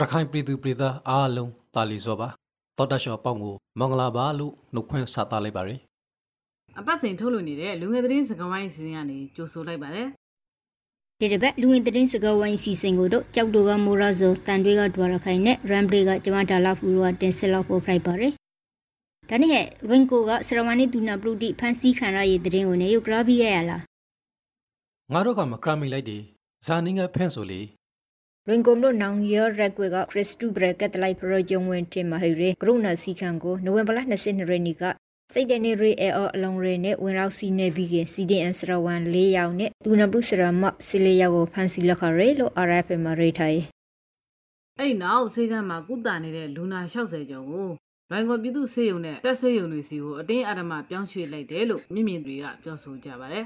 ရခိုင်ပြည်သူပြည်သားအားလုံးတာလီစောပါတော်တရှော့ပေါင်းကိုမင်္ဂလာပါလို့နှုတ်ခွန်းဆက်သလိုက်ပါရယ်အပတ်စဉ်ထုတ်လွှင့်နေတဲ့လူငယ်သတင်းစကားဝိုင်းအစီအစဉ်ကနေကြိုဆိုလိုက်ပါတယ်ဒီတစ်ပတ်လူဝင်သတင်းစကားဝိုင်းစီစဉ်ကိုတော့ကြောက်တိုကမိုရာဇိုတန်တွေကဒွာရခိုင်နဲ့ရမ်ဘရီကကျမဒါလာဖူရောတင်ဆက်လောက်ဖို့ဖိုက်ပါရယ်ဒါနဲ့ရင်ကိုကဆရဝနီဒူနာပလူတီဖန်စီခံရရဲ့သတင်းကိုနေရုပ်ဂရာဘီခဲ့ရလားငါတို့ကမကရမီလိုက်တယ်ဇာနင်းငယ်ဖန့်ဆိုလေ ရင်ကိုလို့နောင်ရရက်ကွေကခရစ်စတူဘရကတ်လိုက်ပရောဂျုံဝင်တင်မဟိရေကရုဏာစီခံကိုနိုဝင်ဘာလ22ရက်နေ့ကစိတ်တနေရီအဲအလုံးရဲနဲ့ဝင်ရောက်စီနေပြီးက CDN စရဝမ်၄ယောက်နဲ့ဒူနာပလူစရမစီလေးယောက်ကိုဖန်စီလက်ခရဲလို့ RFM မှာရေးထားရဲ့အဲ့ဒီနောက်ဆေးကမ်းမှာကုသနေတဲ့လူနာ60ကျော်ကိုဘန်ကောပြည်သူစေယုံနဲ့တက်စေယုံတွေစီကိုအတင်းအဓမ္မပြောင်းရွှေ့လိုက်တယ်လို့မြင့်မြင့်တွေကပြောဆိုကြပါတယ်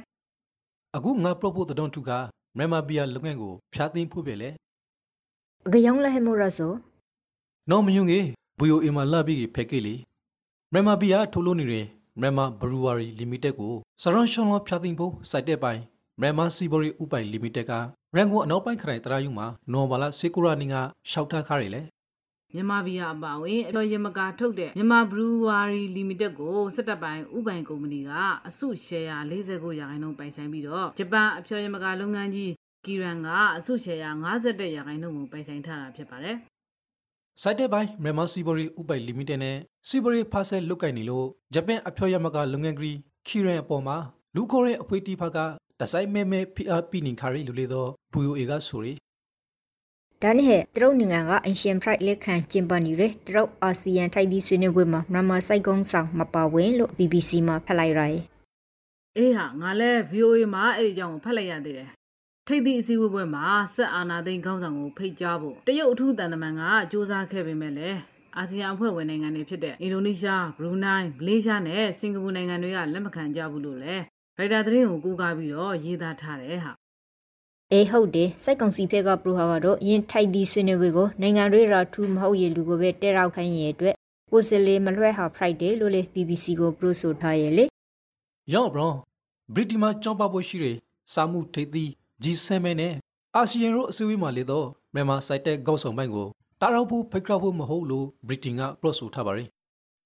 အခုငါပရိုပိုတဒွန်တူကမြန်မာဘီယာလုပ်ငန်းကိုဖျားသိမ်းဖို့ပြလေ အကယောင်းလဲဟမိုရာဆိုနော်မယုံကြီးဘူယိုအီမာလာဘီဖက်ကေလီမြန်မာဘီယာထုတ်လို့နေတဲ့မြန်မာဘရူဝါရီလီမိတက်ကိုစရွန်ရှွန်လောဖျားသိမ်းဖို့စိုက်တဲ့ပိုင်းမြန်မာစီဘော်ရီဥပိုင်လီမိတက်ကရန်ကုန်အနောက်ပိုင်းခရိုင်တရာယုံမှာနော်ဘာလာစေကူရာနီကရှောက်ထားခါရလေမြန်မာဘီယာအပါအဝင်အကျော်ရမကာထုတ်တဲ့မြန်မာဘရူဝါရီလီမိတက်ကိုစစ်တပ်ပိုင်းဥပိုင်ကုမ္ပဏီကအစုရှယ်ယာ49ရာခိုင်နှုန်းပိုင်ဆိုင်ပြီးတော့ဂျပန်အဖျော်ရမကာလုပ်ငန်းကြီး ကီရန်ကအစုရှယ်ယာ51ရာခိုင်နှုန်းကိုပိုင်ဆိုင်ထားတာဖြစ်ပါတယ်စိုက်တဲ့ပိုင်းမြန်မာစီဘော်ရီဥပိုင်လီမိတက်နဲ့စီဘော်ရီဖာဆယ်လုတ်ကင်နေလို့ဂျပန်အဖျော်ရမကလုပ်ငန်းကရီခီရန်အပေါ်မှာလူခေါ်ရဲ့အဖွေးတီဖာကတဆိုင်မဲမဲ PRP နင်ခါရီလူလေတော့ဘူယိုအေကဆိုရီဒါနဲ့ဟဲ့တရုတ်နိုင်ငံကအင်ရှင်ဖရိုက်လက်ခံကျင်းပနေတယ်တရုတ်အာဆီယံထိုက်သီးဆွေးနွေးပွဲမှာမြန်မာစိုက်ကုန်းဆောင်မပါဝင်လို့ BBC မှာဖတ်လိုက်ရရဲ့အေးဟာငါလဲ VOA မှာအဲ့ဒီကြောင့်ဖတ်လိုက်ရသေးတယ် ထိပ်သီးအစည်းအဝေးပွဲမှာဆက်အာနာသိန်းခေါင်းဆောင်ကိုဖိတ်ကြားဖို့တရုတ်အထူးတန်တမန်ကစ조사ခဲ့ပေမဲ့လည်းအာဆီယံအဖွဲ့ဝင်နိုင်ငံတွေဖြစ်တဲ့အင်ဒိုနီးရှားဘရူနိုင်းမလေးရှားနဲ့စင်ကာပူနိုင်ငံတွေကလက်မခံကြဘူးလို့လည်းရိုက်တာသတင်းကိုကူးကားပြီးတော့ရေးသားထားတယ်ဟာအေးဟုတ်တယ်စိုက်ကုံစီဖက်ကပရိုဟာကတော့ယင်ထိုက်သီးဆွေးနွေးပွဲကိုနိုင်ငံရေးရာထူးမဟုတ်ရလူကိုပဲတဲရောက်ခိုင်းရဲ့အတွက်ကိုစလေမလွှဲဟာ Friday လို့လေ BBC ကိုပရိုဆိုထားရဲ့လေရော့ဘရွန်ဗြိတိမှာကြောင်းပဖို့ရှိတယ်စာမှုထိပ်သီး G7 နဲ့အာဆီယံတို့အစည်းအဝေးမှာလေတော့မြန်မာစိုက်တဲ့ကောက်ဆောင်ပိုင်းကိုတာရောက်ဖို့ဖိတ်ခေါ်ဖို့မဟုတ်လို့ဗြိတိန်ကပလော့ဆိုထားပါရီ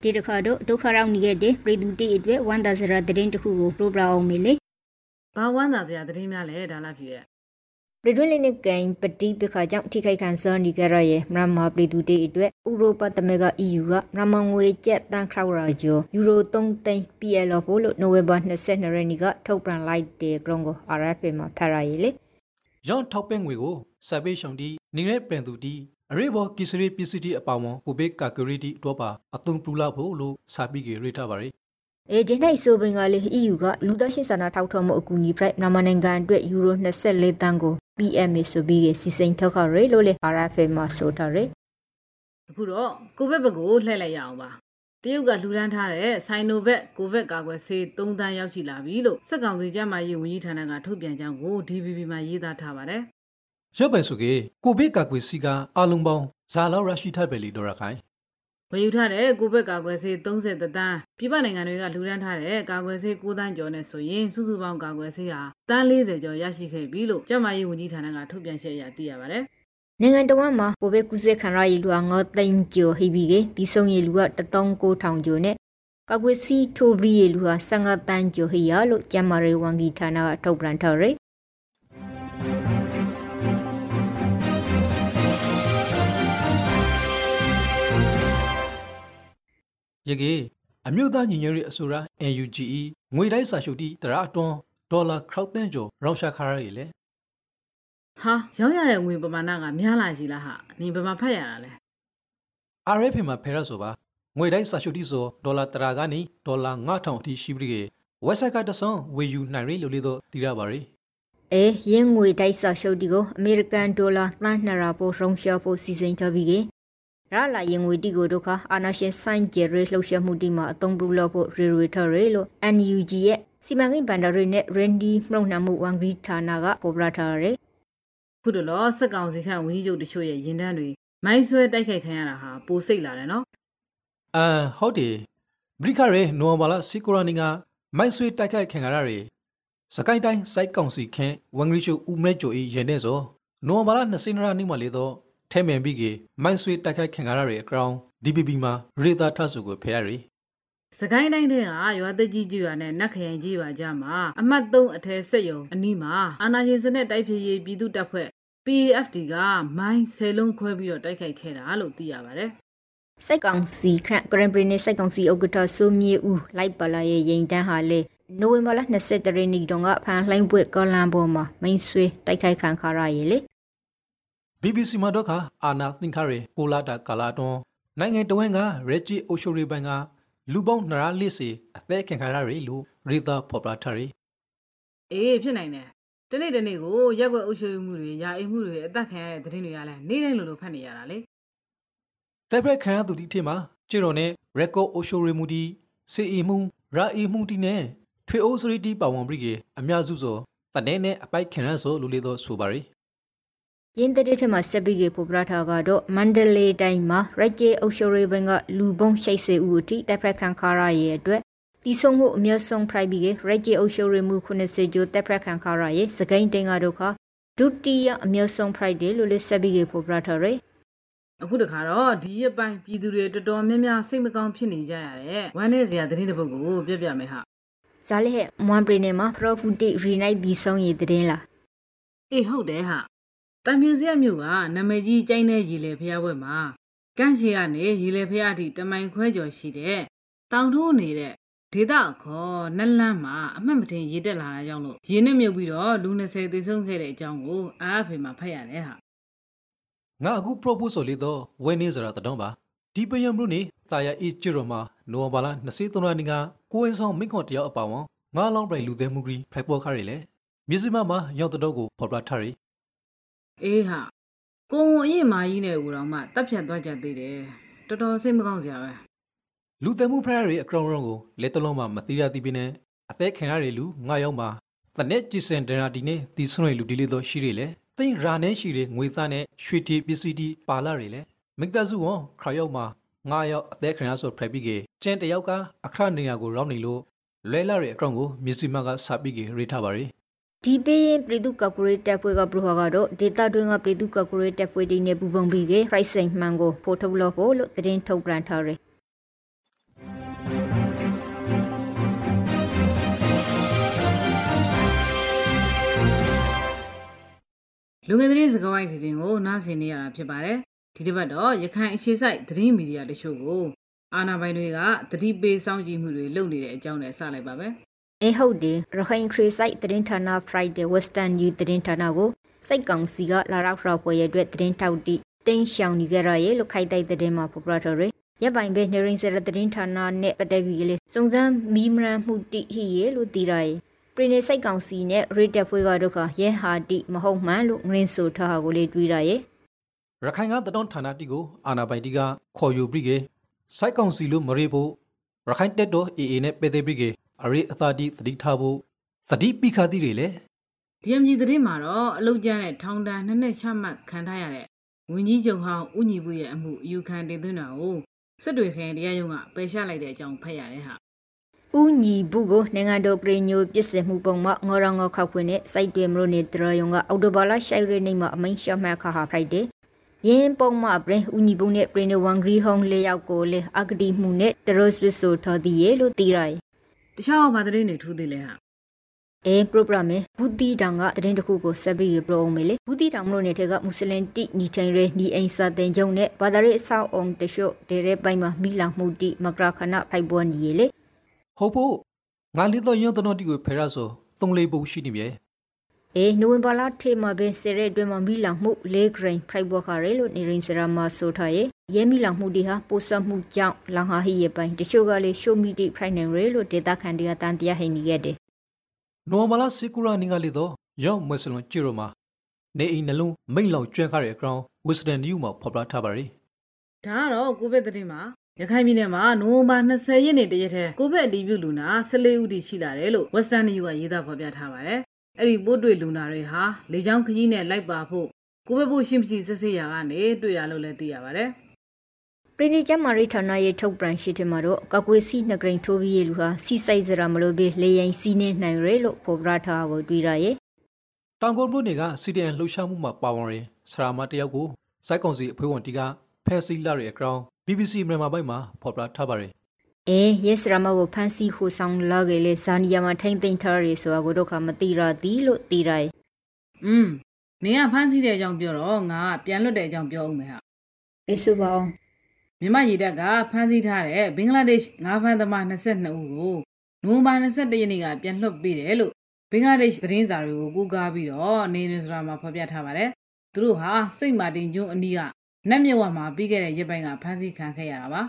ဒီတစ်ခါတော့ဒုက္ခရောက်နေခဲ့တဲ့ပြည်သူတိအတွက်ဝန်တာစရာသတင်းတစ်ခုကိုပရိုပရာအောင်မေလေဘာဝမ်းသာစရာသတင်းများလဲဒါလားဖြစ်ရဲ့ ပြည်တွင်းလင်းကန်ပတိပခါကြောင့်ထိခိုက်ခံစားနေကြရရဲ့မြန်မာပြည်သူတွေအတွက်ဥရောပသမဂ္ဂ EU ကမြန်မာငွေကျပ်တန်ခရောက်ရာကျော်ယူရို3သိန်း PL ဖို့လို့နိုဝင်ဘာ22ရက်နေ့ကထုတ်ပြန်လိုက်တဲ့ကရုံကို RFA မှာဖတ်ရည်လေရောင်းထောက်ပံ့ငွေကိုစာပေးရှောင်တီနေတဲ့ပန်သူတီအရေးပေါ်ကစ္စရီပစ္စည်းတီအပေါင်းကိုဘေးကာကရီတီတော့ပါအသုံးပြုလာဖို့လို့စာပြီးကြရထားပါရီ အေဒီနိုင်ဆိုပင်ကလေ EU ကလူသားရှင်စာနာထောက်ထောက်မှုအကူအညီဖိုက်မြန်မာနိုင်ငံအတွက်ယူရို24တန်းကို PMA ဆိုပြီးစီစဉ်ထုတ်ခရလို့လေ RFA မှာဆိုထားရယ်အခုတော့ကိုဗစ်ဘက်ကိုလှည့်လိုက်ရအောင်ပါတရုတ်ကလှူဒန်းထားတဲ့ဆိုင်နိုဗက်ကိုဗစ်ကာကွယ်ဆေး3တန်းရောက်ရှိလာပြီလို့စက်ကောင်စီကျန်းမာရေးဝန်ကြီးဌာနကထုတ်ပြန်ကြောင်းကို DVB မှာရေးသားထားပါတယ်ရုပ်ပဲဆိုကေကိုဘေးကာကွယ်စီကအလုံးပေါင်းဇာလောက်ရရှိထားပဲလီတော့ရခိုင် ဝယ်ယူထားတဲ့ကိုဗစ်ကာကွယ်ဆေး30တန်းပြည်ပနိုင်ငံတွေကလှူဒန်းထားတဲ့ကာကွယ်ဆေး9တန်းကျော်နဲ့ဆိုရင်စုစုပေါင်းကာကွယ်ဆေးဟာတန်း40ကျော်ရရှိခဲ့ပြီလို့ကျန်းမာရေးဝန်ကြီးဌာနကထုတ်ပြန်ချက်အရသိရပါတယ်နိုင်ငံတော်မှာကိုဗစ်ကူးစက်ခံရရလူက9သိန်းကျော်ဟိပြီးကဒီဆုံးရလူက19000ကျော်နဲ့ကောက်ွယ်စီထိုးပြီးရလူက15တန်းကျော်ဟိရလို့ကျန်းမာရေးဝန်ကြီးဌာနကထုတ်ပြန်ထားရယ် ယကေအမျိုးသားညီညွတ်ရေးအစိုးရ NUGE ငွေတိုက်စာချုပ်တီတရာအတွန်းဒေါ်လာခေါက်တန်းကျော်ရောင်းရှာခါရရလေဟာရောင်းရတဲ့ငွေပမာဏကများလာရှိလားဟာနေဘယ်မှာဖတ်ရတာလဲ RFA မှာဖဲရဆိုပါငွေတိုက်စာချုပ်တီဆိုဒေါ်လာတရာကနေဒေါ်လာ9000အထိရှိပြီးကေ website ကတဆွန်ဝေယူနိုင်ရလို့လေတော့တည်ရပါရီအဲရင်းငွေတိုက်စာရှုပ်တီကိုအမေရိကန်ဒေါ်လာသန်း200ပိုရုံရှာဖို့စီစဉ်ထားပြီးက ရလာရင်ငွေတီကိုဒုက္ခအာနာရှင်ဆိုင်ဂျယ်ရီလှုပ်ရှားမှုတီမှာအသုံးပြုလို့ဖို့ရီရီထရီလို့ NUG ရဲ့စီမံကိန်းဗန်ဒါရီနဲ့ Randy မှုန့်နှံမှုဝန်ကြီးဌာနကပေါ်ပြထားရယ်ခုတလောစက်ကောင်စီခန့်ဝန်ကြီးချုပ်တချို့ရဲ့ရင်တန်းတွေမိုင်းဆွဲတိုက်ခိုက်ခံရတာဟာပိုစိတ်လာတယ်နော်အမ်ဟုတ်တယ်ဘရိခရဲနိုဝမ်ဘာလာစီကိုရာနီကမိုက်ဆွေတိုက်ခိုက်ခံရတာတွေစကိုင်းတိုင်းစိုက်ကောင်စီခန့်ဝန်ဂရီချိုဦးမဲချိုဤရဲနေဆိုနိုဝမ်ဘာလာ20ရက်နေ့မှာလေတော့ ထထဲမင်ပြီးကမိုင်းဆွေတိုက်ခိုက်ခံရတဲ့အကောင် DPP မှာရေသာထဆူကိုဖယ်ရရီစကိုင်းတိုင်းတဲ့ကရွာသက်ကြီးကြီးရွာနဲ့နတ်ခရိုင်ကြီးရွာကြားမှာအမှတ်3အထက်ဆက်ယုံအနီးမှာအာနာရှင်စနစ်တိုက်ဖြည့်ရေးပြည်သူတပ်ဖွဲ့ PAFD ကမိုင်းဆယ်လုံးခွဲပြီးတော့တိုက်ခိုက်ခဲ့တာလို့သိရပါတယ်စိတ်ကောင်စီခန့်ဂရန်ပရီနေစိတ်ကောင်စီဥက္ကဋ္ဌဆိုမြေဦးလိုက်ပါလာရဲ့ရင်တန်းဟာလေနိုဝင်ဘာလ23ရက်နေ့တုန်းကဖန်လှိုင်းပွေကောလန်ပေါ်မှာမိန်ဆွေတိုက်ခိုက်ခံခါရရဲ့လေ BBC မှာတော့ခါအာနာသင်္ခရေကိုလာတာကာလာတွန်နိုင်ငံတော်ဝင်ကရက်ဂျီအိုရှိုရီဘန်ကလူပေါင်း240စီအသက်ခံခါရရီလို့ရေသာဖော်ပြထားရီအေးဖြစ်နိုင်တယ်တနေ့တနေ့ကိုရက်ွက်အုပ်ချုပ်မှုတွေယာအိမ်မှုတွေအသက်ခံရတဲ့သတင်းတွေကလည်းနေ့တိုင်းလိုလိုဖတ်နေရတာလေတပ်ဖက်ခံရသူဒီထင်မှာကျေတော်နဲ့ရက်ကောအိုရှိုရီမူဒီစီအီမှုရာအီမှုဒီနဲ့ထွေအိုစရီတီပါဝန်ပရိကေအများစုဆိုတနေနဲ့အပိုက်ခံရဆိုလူလေးတော့ဆိုပါရီ ရင်းတဲ့တဲ့မှာစပီကေပိုပရာထာကတော့မန္တလေးတိုင်းမှာရက်ကျေအုပ်ရှိုရီဘန်ကလူပုံရှိတ်စေဦးအထိတပ်ဖက်ခံခါရရဲ့အတွက်တီဆုံမှုအမျက်ဆုံးဖရိုက်ပြီးရက်ကျေအုပ်ရှိုရီမှု90ကျိုတပ်ဖက်ခံခါရရဲ့စကိုင်းတင်ကတော့ခဒုတိယအမျက်ဆုံးဖရိုက်တယ်လို့လေစပီကေပိုပရာထာရယ်အခုတခါတော့ဒီရက်ပိုင်းပြည်သူတွေတော်တော်များများစိတ်မကောင်းဖြစ်နေကြရတဲ့ဝမ်းနည်းစရာသတင်းတစ်ပုဒ်ကိုပြပြမယ်ဟာဇာလေဟဲမွမ်ပရီနေမှာပရိုဖူတီရီနိုင်ဒီဆောင်ရည်တဲ့လားအေးဟုတ်တယ်ဟာ တံမြူစရမြို့ကနာမည်ကြီးကျိုင်းတဲ့ရီလေဖျားပွဲမှာကန့်ရှိကနေရီလေဖျားအထိတမိုင်ခွဲကျော်ရှိတဲ့တောင်ထိုးနေတဲ့ဒေသခေါ်နက်လန်းမှာအမှတ်မတင်ရေတက်လာတာကြောင့်လို့ရေနဲ့မြုပ်ပြီးတော့လူ20သေဆုံးခဲ့တဲ့အကြောင်းကိုအားအဖေမှာဖတ်ရတယ်ဟာငါအခု proposal လေးတော့ဝယ်နေစရာတတော်ပါဒီပယံမလို့နေတာယာအီချီရောမှာနိုဝင်ဘာလ23ရက်နေ့ကကိုယ်ဆောင်မိခွန်တယောက်အပါဝန်ငါလောင်းပြိုင်လူသေးမှုကြီးဖိုက်ပေါ်ခါရီလေမြစမမှာရောက်တဲ့တော့ကိုဖော်ပြထားရီ အေးဟာကိုဝန်အရင်မာကြီးနဲ့ဦးတော်မှတပ်ဖြတ်သွားကြသေးတယ်တော်တော်စိတ်မကောင်းစရာပဲလူသေးမှုဖရရီအကောင်ရုံကိုလက်တလုံးမှာမတိရတိပြင်းနဲ့အသက်ခံရတဲ့လူငါရောက်မှာတနက်ကြည်စင်ဒရာဒီနဲ့တီဆွန်လူဒီလေးတော့ရှိရလေသိန်းရာနဲ့ရှိတဲ့ငွေသားနဲ့ရွှေတီပစ္စည်းတီပါလာရီလေမိကတစုဝခရရောက်မှာငါရောက်အသက်ခံရဆိုဖရပြီးကကျန်တယောက်ကအခရနေရာကိုရောက်နေလို့လဲလာရဲ့အကောင်ကိုမြစီမကစပြီးကရေးထားပါရီ ဒီပေးရင်ပြည်သူ့ကော်ပိုရေးတပ်ဖွဲ့ကဘရဟကတော့ဒေတာတွင်းကပြည်သူ့ကော်ပိုရေးတပ်ဖွဲ့တွေနဲ့ပူးပေါင်းပြီးခိုက်ဆိုင်မှန်ကိုဖိုထုတ်လို့ဖို့လို့သတင်းထုတ်ပြန်ထားတယ်လူငယ်သတင်းစကားဝိုင်းစီစဉ်ကိုနားဆင်နေရတာဖြစ်ပါတယ်ဒီတစ်ပတ်တော့ရခိုင်အခြေစိုက်သတင်းမီဒီယာတချို့ကိုအာဏာပိုင်တွေကတတိပေးစောင့်ကြည့်မှုတွေလုပ်နေတဲ့အကြောင်းနဲ့စလိုက်ပါပဲ အဲဟုတ်တယ်ရခိုင်ခရီဆိုင်သတင်းဌာန Friday Western New သတင်းဌာနကိုစိတ်ကောင်စီကလာရောက်ဖရောက်ပွဲရဲ့အတွက်သတင်းထောက်တိတင်းရှောင်နေကြရရဲ့လို့ခိုက်တိုက်သတင်းမှာဖော်ပြထားတယ်ရပ်ပိုင်ပဲနေရင်စရသတင်းဌာနနဲ့ပတ်သက်ပြီးကလေးစုံစမ်းမီမရန်မှုတိဟိရဲ့လို့တည်ရရဲ့ပရိနေစိတ်ကောင်စီနဲ့ရေတက်ဖွဲ့ကတို့ကရဲဟာတိမဟုတ်မှန်လို့ငရင်ဆိုထားတာကိုလေးတွေးရရဲ့ရခိုင်ကတတော်ဌာနတီကိုအာနာပိုင်တီကခေါ်ယူပြီးကစိုက်ကောင်စီလို့မရေဖို့ရခိုင်တက်တော် AA နဲ့ပေသေးပြီးက အရိအသာတိသတိထားဖို့သတိပိခါတိတွေလေ DMG သတင်းမှာတော့အလုတ်ကျန်းတဲ့ထောင်ဒဏ်နှစ်နှစ်ချမှတ်ခံထားရတဲ့ဝင်းကြီးချုပ်ဟောင်းဦးညီဘူးရဲ့အမှုအယူခံတင်သွင်းတာကိုစစ်တွေခိုင်တရားရုံးကပယ်ရှားလိုက်တဲ့အကြောင်းဖတ်ရတယ်ဟာဦးညီဘူးကိုနိုင်ငံတော်ပြည်ညိုပြစ်စင်မှုပုံမှာငေါရငေါခောက်ခွင့်နဲ့စိုက်တွေမလို့နေတရယုံကအော်တိုဘာလရှိုင်ရနေမှာအမိန်ရှော့မှတ်ခါဟာဖိုက်တယ်ယင်းပုံမှာပြင်ဦးညီဘူးနဲ့ပြည်နဝန်ဂရီဟုံလေးယောက်ကိုလေအကတိမှုနဲ့တရစဝစ်ဆိုထော်ဒီရဲ့လို့တီးရိုင် တခြားဘာသတင်းတွေထူးသေးလဲဟာအဲပရိုဂရမ်နဲ့ဘူတီတောင်ကသတင်းတစ်ခုကိုဆက်ပြီးပရိုအောင်မေလေဘူတီတောင်မလို့နေတဲ့ကမွတ်စလင်တိညီထိုင်ရဲညီအိမ်စာတင်ကြုံနဲ့ဘာသာရေးအဆောက်အုံတရှို့ဒေရဲပိုင်းမှာမိလောင်မှုတိမကရခဏဖိုက်ပေါ်ညီလေဟုတ်ဖို့ငါလေးတော့ရုံတော်တီကိုဖယ်ရဆိုသုံးလေးပုတ်ရှိနေပြီအေနိုဝင်ဘာလထေမှာပဲစရဲအတွင်းမှာမိလောင်မှု၄ဂရိန်ဖိုက်ပေါ်ခရဲလို့နေရင်စရာမှာဆိုထားရဲ့ ရဲမိလောင်မှုဒီဟာပိုဆွတ်မှုကြောင့်လောင်ဟာဟိရဲ့ပိုင်းတချို့ကလေရှိုမီတိဖိုင်နန်ရဲလို့ဒေတာခန်ဒီကတန်တရားဟိနေခဲ့တယ်နိုမလာစီကူရာနင်ကလေးတော့ရော့မွေစလွန်ကြီရိုမှာနေအိမ်နှလုံးမိတ်လောက်ကျွမ်းခတဲ့အကောင်ဝစ်စတန်နယူးမှာဖော်ပြထားပါရီဒါကတော့ကိုဗစ်သတင်းမှာရခိုင်ပြည်နယ်မှာနိုဝင်ဘာ20ရက်နေ့တရက်ထဲကိုဗစ်အတည်ပြုလူနာ14ဦးထိရှိလာတယ်လို့ Western News ကရေးသားဖော်ပြထားပါတယ်။အဲ့ဒီပို့တွေ့လူနာတွေဟာလေကြောင်းခကြီးနဲ့လိုက်ပါဖို့ကိုဗစ်ပိုးရှိမရှိစစ်ဆေးရာကနေတွေ့ရလို့လည်းသိရပါတယ်။ ပရိနိကျမာရီဌာနရဲ့ထုတ်ပြန်ရှိတဲ့မှာတော့ကကွေစီနှဂရိန်ထိုးပြီးရလူဟာစီဆိုင်စရာမလို့ပဲလေရင်စီးနေနိုင်ရဲလို့ဖော်ပြထားကိုတွေ့ရရဲ့တောင်ကုန်မြို့နယ်က CDN လှုပ်ရှားမှုမှာပါဝင်ရင်ဆရာမတယောက်ကိုစိုက်ကောင်စီအဖွဲ့ဝင်တီကဖဲစီလာရဲ့အကောင် BBC မြန်မာပိုင်းမှာဖော်ပြထားပါတယ်အေးယက်စရမကိုဖန်စီခိုဆောင်လာကြလေဇာနီယာမှာထိမ့်သိမ့်ထားရဆိုတာကိုတော့ခမတိရသည်လို့တိရယ်อืมနင်ကဖမ်းဆီးတဲ့အကြောင်းပြောတော့ငါကပြန်လွတ်တဲ့အကြောင်းပြောဦးမယ်ဟာအေးဆိုပါအောင် မြန်မာရေတပ်ကဖမ်းဆီးထားတဲ့ဘင်္ဂလားဒေ့ရှ်ငါးဖမ်းသမား22ဦးကိုနိုဝင်ဘာ21ရက်နေ့ကပြန်လွှတ်ပေးတယ်လို့ဘင်္ဂလားဒေ့ရှ်သတင်းစာတွေကိုကူးကားပြီးတော့နေနေစရာမှာဖော်ပြထားပါတယ်သူတို့ဟာစိတ်မာတင်ကျွန်းအနီးကနတ်မြဝမှာပြီးခဲ့တဲ့ရက်ပိုင်းကဖမ်းဆီးခံခဲ့ရတာပါ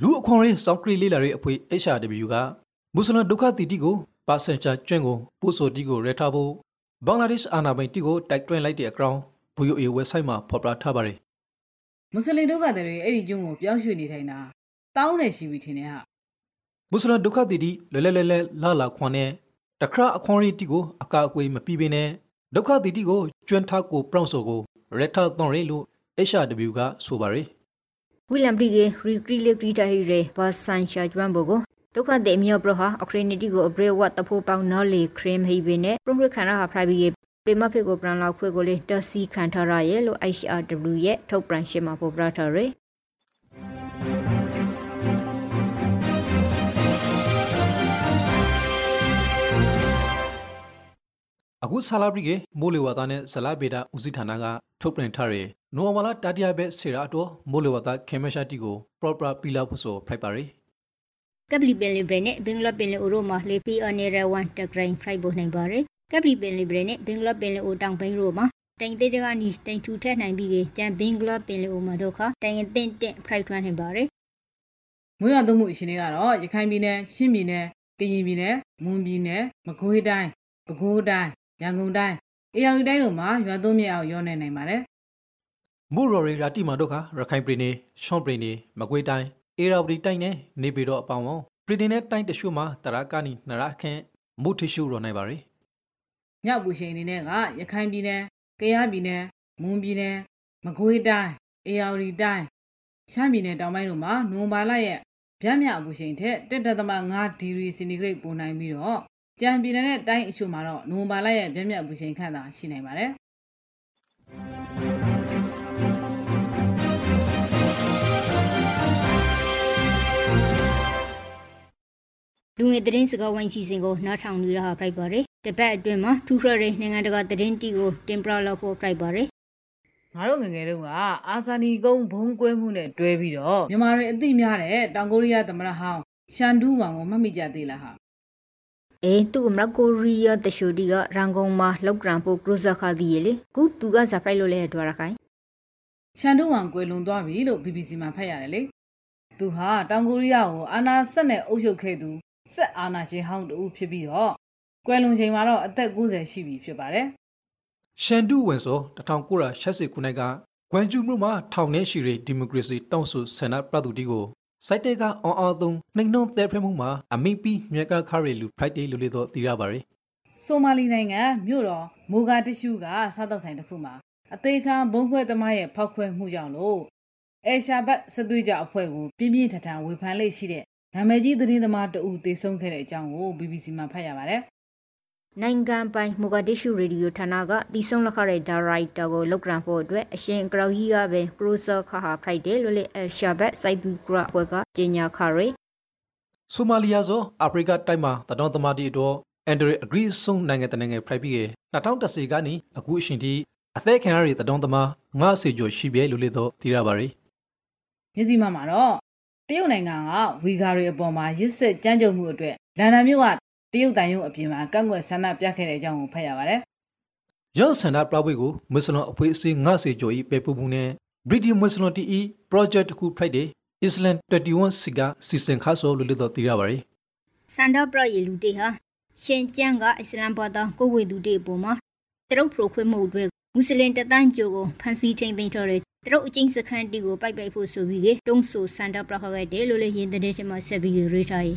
လူအခွန်ရေးစောင့်ကရီလေးလာရဲ့အဖွဲ့ HRW ကမွ슬ဒုက္ခတီတီကိုပါစင်ချာကျွန်းကိုပို့ဆိုတီကိုရဲထားဖို့ဘင်္ဂလားဒေ့ရှ်အာဏာပိုင်တီကိုတိုက်တွန်းလိုက်တဲ့အကောင် VOA website မှာဖော်ပြထားပါတယ် မွတ်စလင်ဒုက္ခသည်တွေအဲ့ဒီကျွန်းကိုပြောင်းရွှေ့နေထိုင်တာတောင်းနေရှိပြီထင်တယ်ဟာမွ슬ဒုက္ခတီတီလဲလဲလဲလဲလာလာခွန်နဲ့တခရအခွန်ရေးတီကိုအကာအကွေမပြီးပင်းနဲ့ဒုက္ခတီတီကိုကျွန်းထားကိုပရောင်ဆိုကိုရဲထားသွန်ရဲလို့ HRW ကဆိုပါတယ်ဝီလမ်ပလီကေရီကရီလက်တီတာဟီရေဘာဆန်ရှာဂျွမ်ဘိုကိုဒုက္ခတဲ့မြေပရဟာအခရနီတီကိုအဘရေဝတ်တဖိုးပေါင်းနော်လေခရင်ဟိဘင်းနဲ့ပရိုခရခန္ဓာဟာဖရိုက်ဘီကေ ပရိမဖေကိုပရန်လောက်ခွေကိုလေတစီခန်ထရရဲ့လို့ HRW ရဲ့ထုတ်ပြန်ရှင်းမှာပေါ်ပြထားရယ်အခုဆာလာဘရီကမိုးလေဝသနဲ့ဇလာဗေဒဦးစီးဌာနကထုတ်ပြန်ထားတဲ့နိုဝါမလာတတိယဘက်ဆေရာတော့မိုးလေဝသခေမရှာတီကို proper ပီလာဖို့ဆိုဖိုက်ပါရီကပလီပင်လီဘရနဲ့ဘင်္ဂလားပင်လီအိုရိုမှာလေပီအနေရဝန်တဂရိုင်းဖရိုက်ဖို့နိုင်ပါရယ် ကပလီပင်လီဘရနဲ့ဘင်္ဂလားပင်လီအိုတောင်ပိုင်းရိုမှာတိုင်သေးတကနေတိုင်ထူထက်နိုင်ပြီးကကျန်ဘင်္ဂလားပင်လီအိုမှာတော့ခတိုင်ရင်တင့်တင့်ဖရိုက်ထွန်းနိုင်ပါရယ်မွေးရသုံးမှုအရှင်တွေကတော့ရခိုင်ပြည်နယ်ရှမ်းပြည်နယ်ကရင်ပြည်နယ်မွန်ပြည်နယ်မကွေးတိုင်းပဲခူးတိုင်းရန်ကုန်တိုင်းအေရဝတီတိုင်းတို့မှာရွာသွန်းမြေအောင်ရောနေနိုင်ပါတယ်မိုးရော်ရီရာတီမာတို့ကရခိုင်ပြည်နယ်ရှောင်းပြည်နယ်မကွေးတိုင်းအေရာဝတီတိုင်းနဲ့နေပြည်တော်အပေါင်းဝပြည်နယ်နဲ့တိုင်းတရှုမှာတရာကနီနရခန့်မုထရှုရောနိုင်ပါရီ။ မြောက်ပူရှင်အနေနဲ့ကရခိုင်ပြည်နယ်ကယားပြည်နယ်မွန်ပြည်နယ်မကွေးတိုင်းအေရဝတီတိုင်းရှမ်းပြည်နယ်တောင်ပိုင်းတို့မှာနိုဝင်ဘာလရဲ့ဗျမ်းမြအပူချိန်ထက်1.5ဒီဂရီစင်တီဂရိတ်ပိုနိုင်ပြီးတော့ကြံပြည်နယ်နဲ့တိုင်းအချို့မှာတော့နိုဝင်ဘာလရဲ့ဗျမ်းမြအပူချိန်ခန့်သာရှိနိုင်ပါတယ်။လူငယ်သတင်းစကားဝိုင်းစီစဉ်ကိုနားထောင်နေရတာဖရိုက်ပါရယ် တပတ်အတွင်းမှာထူထရတဲ့နိုင်ငံတကာသတင်းတီကိုတင်ပြလောက်ဖို့ဖရိုက်ပါရယ်ငါတို့ငယ်ငယ်တုန်းကအာဇာနီကုန်းဘုံကွဲမှုနဲ့တွဲပြီးတော့မြန်မာတွေအသိများတဲ့တောင်ကိုရီးယားသမ္မတဟောင်းရှန်ဒူးဝမ်ကိုမှတ်မိကြသေးလားဟာအေးသူကမရကိုရီးယားတရှိုဒီကရန်ကုန်မှာလောက်ကရန်ဖို့ကရုဇခါဒီလေကူသူကဇာဖရိုက်လို့လဲတွားရခိုင်ရှန်ဒူးဝမ်ကွယ်လွန်သွားပြီလို့ BBC မှာဖတ်ရတယ်လေသူဟာတောင်ကိုရီးယားကိုအာဏာဆက်နဲ့အုပ်ချုပ်ခဲ့သူဆက်အာဏာရှင်ဟောင်းတူဖြစ်ပြီးတော့ ကွယ်လွန်ချိန်မှာတော့အသက်90ရှိပြီဖြစ်ပါတယ်ရှန်ဒူဝင်ဆို1980ခုနှစ်ကဂွမ်ဂျူမြို့မှာထောင်နေရှိတဲ့ဒီမိုကရေစီတောင်းဆိုဆန္ဒပြသူတီကိုစိုက်တဲ့ကအော်အော်သုံးနှိမ်နှုံးတဲ့ဖဲမှုမှာအမိပီမြက်ကခရီလူဖရိုက်ဒေးလူလေးတော့တည်ရပါရီဆိုမာလီနိုင်ငံမြို့တော်မိုဂါတရှူကစားတောက်ဆိုင်တစ်ခုမှာအသေးခံဘုံခွဲသမားရဲ့ဖောက်ခွဲမှုကြောင့်လို့အဲရှာဘတ်စစ်သွေးကြအဖွဲ့ကိုပြင်းပြင်းထန်ထန်ဝေဖန်လေးရှိတဲ့နာမည်ကြီးသတင်းသမားတဦးသေဆုံးခဲ့တဲ့အကြောင်းကို BBC မှာဖတ်ရပါတယ် နိုင်ငံပိုင်မိုဂါဒစ်ရှူရေဒီယိုဌာနကတီဆုံလက်ခတဲ့ဒါရိုက်တာကိုလောက်ကရန်ဖို့အတွက်အရှင်ကရော်ဟီကပဲကရိုဆာခါဟာဖရိုက်တယ်လို့လေအယ်ရှာဘတ်စိုက်ဘူကရဘွဲကဂျင်ညာခါရီဆိုမာလီယာဆိုအာဖရိကတိုက်မှာတတော်သမားတီတော့အန်ဒရီအဂရီဆုံနိုင်ငံတနိုင်ငံဖရိုက်ပြီး2010ကနေအခုအရှင်ထိအသက်ခံရတဲ့တတော်သမားငါစေကျော်ရှိပြဲလူလေးတော့တည်ရပါရီမြစည်းမမှာတော့တရုတ်နိုင်ငံကဝီဂါတွေအပေါ်မှာရစ်စစ်ကြမ်းကြုတ်မှုအတွက်လန်ဒန်မြို့က တရုတ်တန်ရုံအပြင်မှာကန့်ကွက်ဆန္ဒပြခဲ့တဲ့အကြောင်းကိုဖတ်ရပါတယ်ရော့ဆန္ဒပြပွဲကိုမွတ်စလင်အဖွဲ့အစည်းငါစေကျော်ဤပေပူမှုနဲ့ British Muslim TE Project တစ်ခု Friday Island 21စီကစီစဉ်ခါဆိုလူလေးတော့တည်ရပါရီစန်ဒါပရယေလူတေဟာရှင်ကျန်းကအစ္စလမ်ဘာသာကိုဝေသူတေအပေါ်မှာတရုတ်ဖရိုခွေမှုတွေမွတ်စလင်တသန်းကျိုကိုဖန်စီထိန်သိမ်းထားတဲ့တရုတ်အချင်းစခန်းတီကိုပိုက်ပိုက်ဖို့ဆိုပြီးတုံးဆူစန်ဒါပရခခဲ့တယ်လို့လည်းရင်တဲ့ထဲမှာဆက်ပြီးရေးထားရ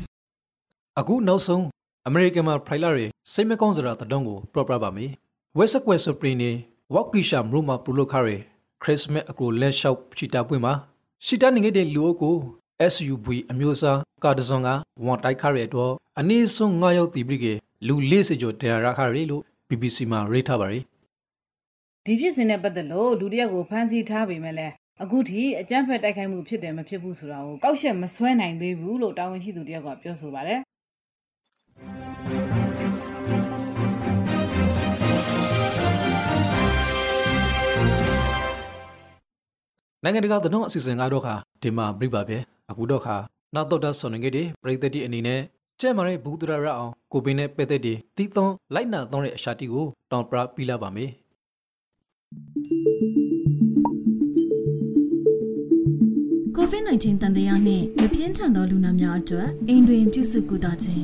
အခုနောက်ဆုံး အမေရိကန်မှာဖရိုင်လာရဲ့စိတ်မကောင်းစရာတတုံးကို proper ပါမယ်ဝက်စကွယ်စပရီနေဝက်ကီရှာမရူမာပူလိုခါရဲခရစ်စမတ်အကူလက်လျှောက်ချီတာပွင့်မှာရှီတာနေခဲ့တဲ့လူအုပ်ကို SUV အမျိုးအစားကာဒဇွန်ကဝန်တိုက်ခါရဲတော့အနည်းဆုံး9ရောက်တီးပြီးကလူ40ကျော်ဒဏ်ရာရခါရဲလို့ BBC မှာရေးထားပါရီဒီဖြစ်စဉ်နဲ့ပတ်သက်လို့လူတစ်ယောက်ကိုဖမ်းဆီးထားပေမဲ့လည်းအခုထိအကြမ်းဖက်တိုက်ခိုက်မှုဖြစ်တယ်မဖြစ်ဘူးဆိုတာကိုကောက်ချက်မဆွဲနိုင်သေးဘူးလို့တာဝန်ရှိသူတစ်ယောက်ကပြောဆိုပါတယ် နိုင်ငံတကာသတင်းအစီအစဉ်ကတော့ခါဒီမှာပြပါပဲအခုတော့ခါနောက်တော့တာဆွန်နေကြတဲ့ပြည်သက်တီအနေနဲ့ကျဲမာတဲ့ဘူးတရရအောင်ကိုပင်းနဲ့ပဲသက်တီတီးသွန်းလိုက်နာသွန်းတဲ့အရှာတီကိုတောင်ပရာပြီးလာပါမယ် COVID-19 တန်တရားနှင့်မပြင်းထန်သောလူနာများအတွက်အိမ်တွင်ပြုစုကုသခြင်း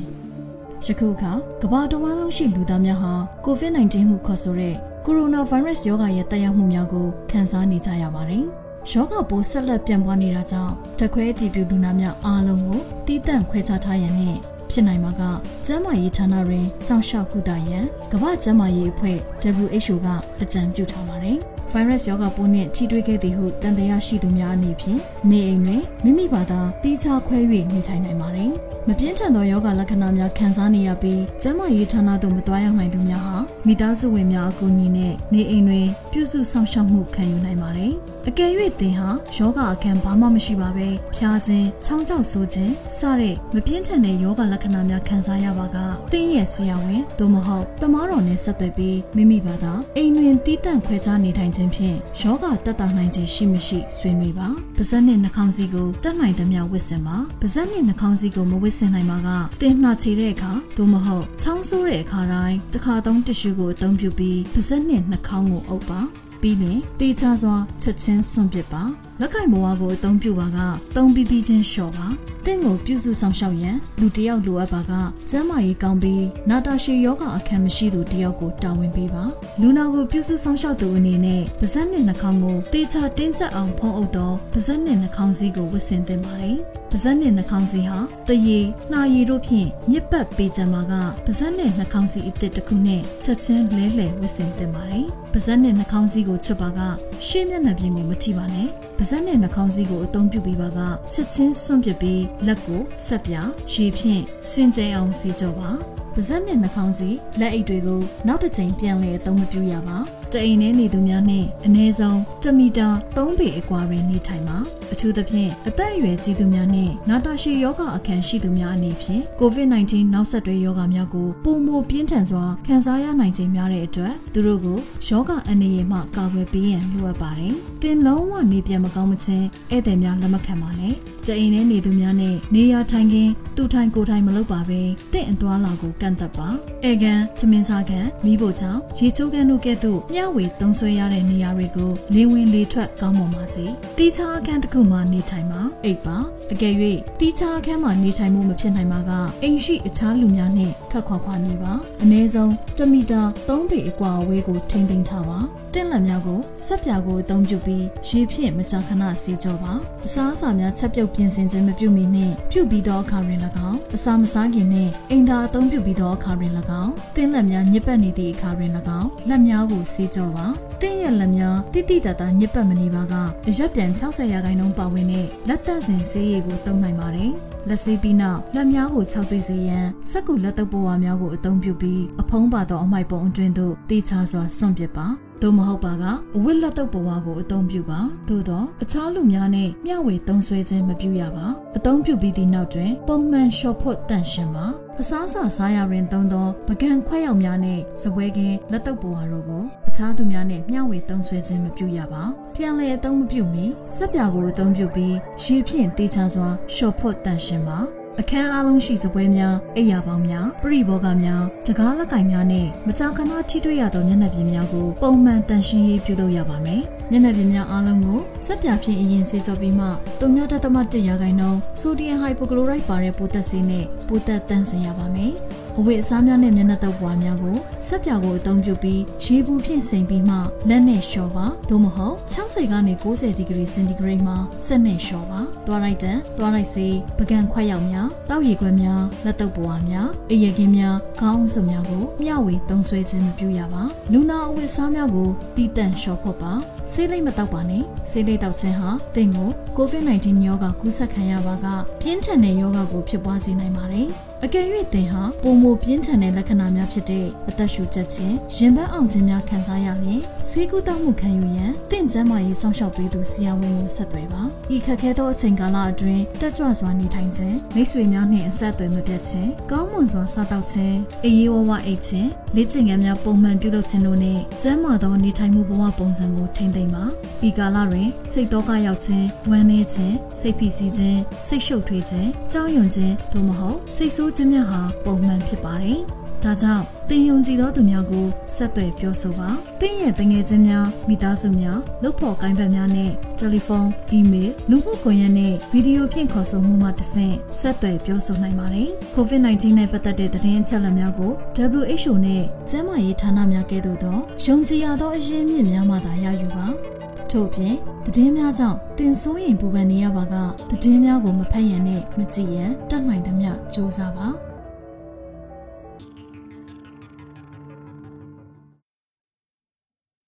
ယခုအခါကမ္ဘာတော်ဝန်လုံးရှိလူသားများဟာ COVID-19 ဟုခေါ်ဆိုတဲ့ကိုရိုနာဗိုင်းရပ်စ်ရောဂါရဲ့တက်ရောက်မှုများကိုခံစားနေကြရပါတယ်။ ရောဂါပိုးဆက်လက်ပြန့်ပွားနေတာကြောင့်တခွဲအတည်ပြုလူနာများအားလုံးကိုတီးတန့်ခွဲခြားထားရန်နှင့်ဖြစ်နိုင်မှာကကျန်းမာရေးဌာနတွင်စောင့်ရှောက်ကုသရန်ကမ္ဘာ့ကျန်းမာရေးအဖွဲ့ WHO ကအကြံပြုထားပါတယ်။ ဗိုင်းရပ်စ်ရောဂါပိုးနှင့်ထိတွေ့ခဲ့သည်ဟုတန်တရားရှိသူများအနေဖြင့်နေအိမ်တွင်မိမိဘာသာတီးခြားခွဲ၍နေထိုင်နိုင်ပါတယ်။မပြင်းထန်သောယောဂလက္ခဏာများခံစားနေရပြီးကျန်းမာရေးဌာနသို့မသွားရောက်နိုင်သူများဟာမိသားစုဝင်များအကူအညီနဲ့နေအိမ်တွင်ပြုစုဆောင်ရှောက်မှုခံယူနိုင်ပါတယ်။အကယ်၍သင်ဟာယောဂအခန်းဘာမှမရှိပါဘဲဖျားခြင်း၊ချောင်းကြောက်ဆိုးခြင်းစတဲ့မပြင်းထန်တဲ့ယောဂလက္ခဏာများခံစားရပါကသင်ရဲ့ဆရာဝန်သို့မဟုတ်တမားတော်နဲ့ဆက်သွယ်ပြီးမိမိဘာသာအိမ်တွင်တီးတန့်ခွဲခြားနေထိုင်ခြင်းဖြင့်ယောဂတက်တာနိုင်ခြင်းရှိမရှိဆွေးနွေးပါ။ပါဇက်နဲ့နှာခေါင်းစည်းကိုတက်နိုင်သမျှဝစ်စင်ပါ။ပါဇက်နဲ့နှာခေါင်းစည်းကိုမဝစ်စင်နိုင်ပါကတင်နှာချေတဲ့အခါသို့မဟုတ်ချောင်းဆိုးတဲ့အခါတိုင်းတစ်ခါသုံးတစ်ရှူကိုအသုံးပြုပြီးပါဇက်နဲ့နှာခေါင်းကိုအုပ်ပါ။ပြီးရင်တေချာစွာချက်ချင်းစွန့်ပစ်ပါ လက်ကင်ဘဝကိုအသုံးပြုပါကသုံးပြီးပြီးချင်းလျှော့ပါတင့်ကိုပြုစုဆောင်ရှောက်ရန်လူတစ်ယောက်လိုအပ်ပါကကျမ်းမာရေးကောင်းပြီးနာတာရှည်ယောဂအခမ်းမရှိသူတစ်ယောက်ကိုတာဝန်ပေးပါလူနာကိုပြုစုဆောင်ရှောက်သူအနေနဲ့ပါဇက်နဲ့နှာခေါင်းကိုတေချာတင်းကျပ်အောင်ဖုံးအုပ်တော့ပါဇက်နဲ့နှာခေါင်းစည်းကိုဝတ်ဆင်သင့်ပါတယ်ပါဇက်နဲ့နှာခေါင်းစည်းဟာတရေနှာရည်တို့ဖြင့်ညစ်ပတ်ပေးကြမှာကပါဇက်နဲ့နှာခေါင်းစည်းအစ်စ်တစ်ခုနဲ့ချက်ချင်းလဲလှယ်ဝတ်ဆင်သင့်ပါတယ်ပါဇက်နဲ့နှာခေါင်းစည်းကိုချွတ်ပါကရှေ့မျက်နှာပြင်ကိုမထိပါနဲ့ပါဇက်နဲ့နှာခေါင်းစည်းကိုအသုံးပြုပြီးပါကချက်ချင်းစွန့်ပစ်ပြီးလက်ကိုဆက်ပြရေဖြင့်စင်ကြယ်အောင်စီကြောပါပါဇက်နဲ့နှာခေါင်းစည်းလက်အိတ်တွေကိုနောက်တစ်ချိန်ပြန်လည်အသုံးမပြုရပါတအိမ်ထဲနေသူများနဲ့အနည်းဆုံး1မီတာ3ပေအကွာတွင်နေထိုင်ပါအထူးသဖြင့်အသက်အရွယ်ကြီးသူများနဲ့နာတာရှည်ယောဂအခမ်းရှိသူများအနေဖြင့် COVID-19 နောက်ဆက်တွဲယောဂများကိုပုံမပြင်းထန်စွာခံစားရနိုင်ခြင်းများတဲ့အတွက်သူတို့ကိုယောဂအန္တရာယ်မှကာကွယ်ပေးရန်လိုအပ်ပါတယ်။သင်လုံးဝနေပြန်မကောင်းမချင်းဧည့်သည်များလက်မခံပါနဲ့။တအိမ်ထဲနေသူများနဲ့နေရာထိုင်ခင်းသူထိုင်ကိုယ်ထိုင်မလုပ်ပါဘဲတင့်အသွားလာကိုကန့်သက်ပါ။ဧကန်ချမင်းစားကန်မိဖို့ချောင်းရေချိုးကန်တို့ကဲ့သို့မျှဝေသုံးဆွဲရတဲ့နေရာတွေကိုလေဝင်လေထွက်ကောင်းမွန်ပါစေ။တီချာအခန်းတစ်ခုမှာနေထိုင်ပါအိပ်ပါအကယ်၍တီချာအခန်းမှာနေထိုင်မှုမဖြစ်နိုင်ပါကအိမ်ရှိအခြားလူများနှင့်ခက်ခွာခွာနေပါအနည်းဆုံး1မီတာ3ပေအကွာအဝေးကိုထိန်းသိမ်းထားပါတင့်လက်များကိုဆက်ပြာကိုအသုံးပြုပြီးရေဖြင့်မကြာခဏဆေးကြောပါအစားအစာများချက်ပြုတ်ပြင်ဆင်ခြင်းမပြုမီနှင့်ပြုပြီးသောအခါတွင်၎င်းအစာမစားခင်နှင့်အိမ်သာအသုံးပြုပြီးသောအခါတွင်၎င်းတင့်လက်များညစ်ပတ်နေသည့်အခါတွင်၎င်းလက်များကိုဆေးကြောပါတင့်ရဲ့လက်များတိတိတတ်တာညစ်ပတ်မနေပါကအရက်ပြန်60ရာခိုင်နှုန်းပါဝင်တဲ့လက်သက်စင်ဆေးရည်ကိုသုံးနိုင်ပါတယ်။လက်ဆေးပြီးနောက်လက်များကိုခြောက်သွေးစေရန်စက်ကူလက်တုပ်ပေါ်ဝါများကိုအသုံးပြုပြီးအဖုံးပါသောအမိုက်ပုံအတွင်းသို့တေချာစွာစွန့်ပစ်ပါ။သို့မဟုတ်ပါကအဝတ်လက်တုပ်ဘဝကိုအသုံးပြုပါသို့တော့အခြားလူများနဲ့မျှဝေသုံးဆွဲခြင်းမပြုရပါအသုံးပြုပြီးသည့်နောက်တွင် ပုံမှန်လျှော်ဖွတ်တန့်ရှင်းပါ အစားအစာစားရရင်သုံးသောပကံခွဲရောက်များနဲ့စပွဲကင်းလက်တုပ်ဘဝတို့ကိုအခြားသူများနဲ့မျှဝေသုံးဆွဲခြင်းမပြုရပါပြန်လည်အသုံးမပြုမီစက်ပြာကိုအသုံးပြုပြီးရေဖြင့်တေချာစွာလျှော်ဖွတ်တန့်ရှင်းပါ အခန်းအားလုံးရှိစပွဲများအိယာပေါင်းများပရိဘောဂများတကားလက်ကင်များနဲ့မကြာခဏထိတွေ့ရသောမျက်နှာပြင်များကိုပုံမှန်တန်ရှင်းရေးပြုလုပ်ရပါမယ်။မျက်နှာပြင်များအားလုံးကိုစက်ပြဖြင့်အရင်ဆေးကြောပြီးမှ3.1ရာခိုင်နှုန်းဆိုဒီယမ်ဟိုက်ပိုကလိုရိုက်ပါတဲ့ပိုသက်ဆေးနဲ့ပိုသက်တန့်စင်ရပါမယ်။ အဝတ်အစားများနဲ့မျက်နှာတုပ်ပွားများကိုဆက်ပြာကိုအသုံးပြုပြီးရေဘူးဖြင့်စိမ်ပြီးမှလက်နဲ့လျှော်ပါသို့မဟုတ်60ကနေ90ဒီဂရီစင်တီဂရိတ်မှာဆက်နဲ့လျှော်ပါသွားလိုက်တန်သွားလိုက်စေးပကံခွက်ရောက်များတောက်ရည်ခွက်များလက်တုပ်ပွားများအရကင်းများခေါင်းစုံများကိုမျှဝေသုံးဆွဲခြင်းမပြုရပါလူနာအဝတ်အစားများကိုတီးတန့်လျှော်ဖို့ပါဆေးလိပ်မတောက်ပါနဲ့ဆေးလိပ်တောက်ခြင်းဟာတင့်ကို COVID-19 ရောဂါကူးစက်ခံရပါကပြင်းထန်တဲ့ရောဂါကိုဖြစ်ပွားစေနိုင်ပါတယ် အကယ်၍သင်ဟာပုံမပြင်းထန်တဲ့လက္ခဏာများဖြစ်တဲ့အသက်ရှူချက်ခြင်းရင်ဘတ်အောင်ခြင်းများခံစားရရင်ဆေးကုသမှုခံယူရန်သင်ကျန်းမာရေးစောင့်ရှောက်ပေးသူဆရာဝန်ကိုဆက်သွယ်ပါဤခက်ခဲသောအချိန်ကာလအတွင်းတက်ကြွစွာနေထိုင်ခြင်းမိတ်ဆွေများနှင့်အဆက်အသွယ်မပြတ်ခြင်းကောင်းမွန်စွာစားသောက်ခြင်းအေးရေးဝဝအိတ်ခြင်းလေ့ကျင့်ခန်းများပုံမှန်ပြုလုပ်ခြင်းတို့နှင့်ကျန်းမာသောနေထိုင်မှုဘဝပုံစံကိုထိန်းသိမ်းပါဤကာလတွင်စိတ်တော့ကရောက်ခြင်းဝမ်းနည်းခြင်းစိတ်ဖိစီးခြင်းစိတ်ရှုပ်ထွေးခြင်းကြောက်ရွံ့ခြင်းသို့မဟုတ်စိတ်ဆိုးခြင်းများဟာပုံမှန်ဖြစ်ပါတယ်ဒါကြောင့်တင်ယုံကြည်သောသူများကိုဆက်သွယ်ပြောဆိုပါ။တင်ရဲ့တငယ်ချင်းများမိသားစုများလုပ်ဖော်ကိုင်းဘက်များနဲ့တယ်လီဖုန်း၊အီးမေးလ်လူမှုကွန်ရက်နဲ့ဗီဒီယိုဖြင့်ခေါ်ဆိုမှုမှတဆင့်ဆက်သွယ်ပြောဆိုနိုင်ပါတယ်။ COVID-19 နဲ့ပတ်သက်တဲ့သတင်းအချက်အလက်များကို WHO နဲ့ကျန်းမာရေးဌာနများကဲ့သို့သောယုံကြည်ရသောအရင်းမြစ်များမှသာရယူပါ။ ထို့ပြင်သတင်းများကြောင့်တင်ဆိုးရင်ပူပန်နေရပါကသတင်းများကိုမဖတ်ရန်နဲ့မကြည့်ရန်တတ်နိုင်သမျှစူးစမ်းပါ။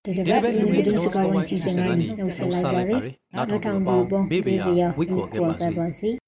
တတပတ်လူတွေစကားဝင်စီစဉ်ကနေနှုတ်ဆက်လိုက်ပါရယ်နောက်ထောင်ဒီပုံဘေးဘေးဝိခောကဲပါစီ